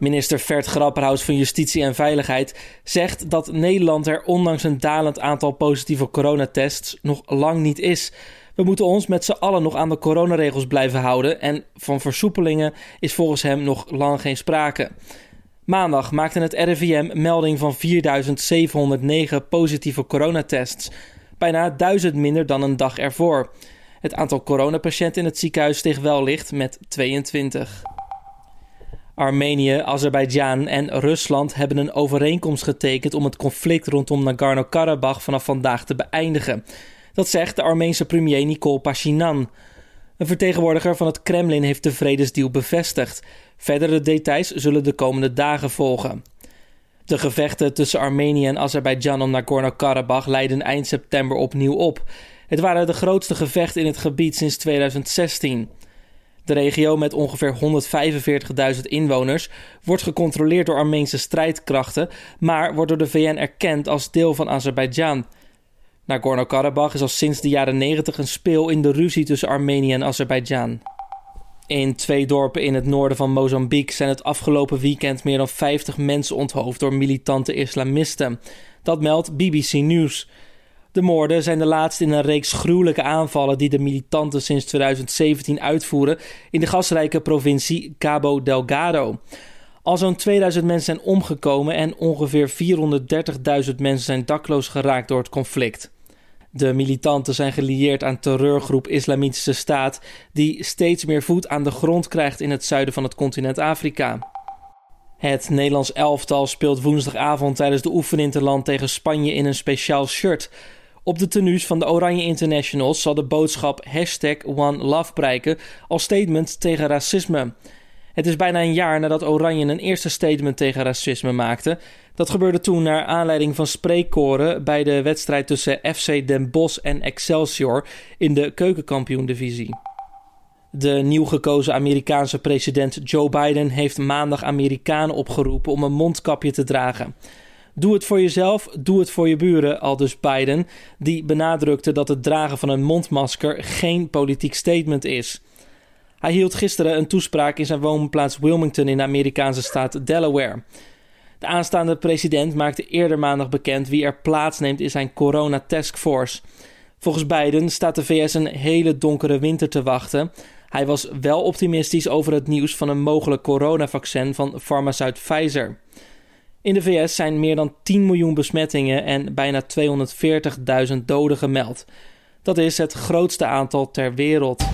Minister Vert Grapperhaus van Justitie en Veiligheid zegt dat Nederland er ondanks een dalend aantal positieve coronatests nog lang niet is. We moeten ons met z'n allen nog aan de coronaregels blijven houden en van versoepelingen is volgens hem nog lang geen sprake. Maandag maakte het RIVM melding van 4.709 positieve coronatests, bijna 1000 minder dan een dag ervoor. Het aantal coronapatiënten in het ziekenhuis steeg wel licht met 22. Armenië, Azerbeidzjan en Rusland hebben een overeenkomst getekend om het conflict rondom Nagorno-Karabakh vanaf vandaag te beëindigen. Dat zegt de Armeense premier Nikol Pashinyan. Een vertegenwoordiger van het Kremlin heeft de vredesdeal bevestigd. Verdere details zullen de komende dagen volgen. De gevechten tussen Armenië en Azerbeidzjan om Nagorno-Karabakh leidden eind september opnieuw op. Het waren de grootste gevechten in het gebied sinds 2016. De regio met ongeveer 145.000 inwoners wordt gecontroleerd door Armeense strijdkrachten, maar wordt door de VN erkend als deel van Azerbeidzjan. Nagorno-Karabakh is al sinds de jaren 90 een speel in de ruzie tussen Armenië en Azerbeidzjan. In twee dorpen in het noorden van Mozambique zijn het afgelopen weekend meer dan 50 mensen onthoofd door militante islamisten. Dat meldt BBC News. De moorden zijn de laatste in een reeks gruwelijke aanvallen die de militanten sinds 2017 uitvoeren in de gasrijke provincie Cabo Delgado. Al zo'n 2000 mensen zijn omgekomen en ongeveer 430.000 mensen zijn dakloos geraakt door het conflict. De militanten zijn gelieerd aan terreurgroep Islamitische Staat, die steeds meer voet aan de grond krijgt in het zuiden van het continent Afrika. Het Nederlands elftal speelt woensdagavond tijdens de oefeninterland tegen Spanje in een speciaal shirt. Op de tenues van de Oranje Internationals zal de boodschap hashtag One Love prijken als statement tegen racisme. Het is bijna een jaar nadat Oranje een eerste statement tegen racisme maakte. Dat gebeurde toen naar aanleiding van spreekkoren bij de wedstrijd tussen FC Den Bosch en Excelsior in de keukenkampioen-divisie. De nieuw gekozen Amerikaanse president Joe Biden heeft maandag Amerikanen opgeroepen om een mondkapje te dragen. Doe het voor jezelf, doe het voor je buren, aldus Biden, die benadrukte dat het dragen van een mondmasker geen politiek statement is. Hij hield gisteren een toespraak in zijn woonplaats Wilmington in de Amerikaanse staat Delaware. De aanstaande president maakte eerder maandag bekend wie er plaatsneemt in zijn corona taskforce. Volgens Biden staat de VS een hele donkere winter te wachten. Hij was wel optimistisch over het nieuws van een mogelijk coronavaccin van farmaceut Pfizer. In de VS zijn meer dan 10 miljoen besmettingen en bijna 240.000 doden gemeld. Dat is het grootste aantal ter wereld.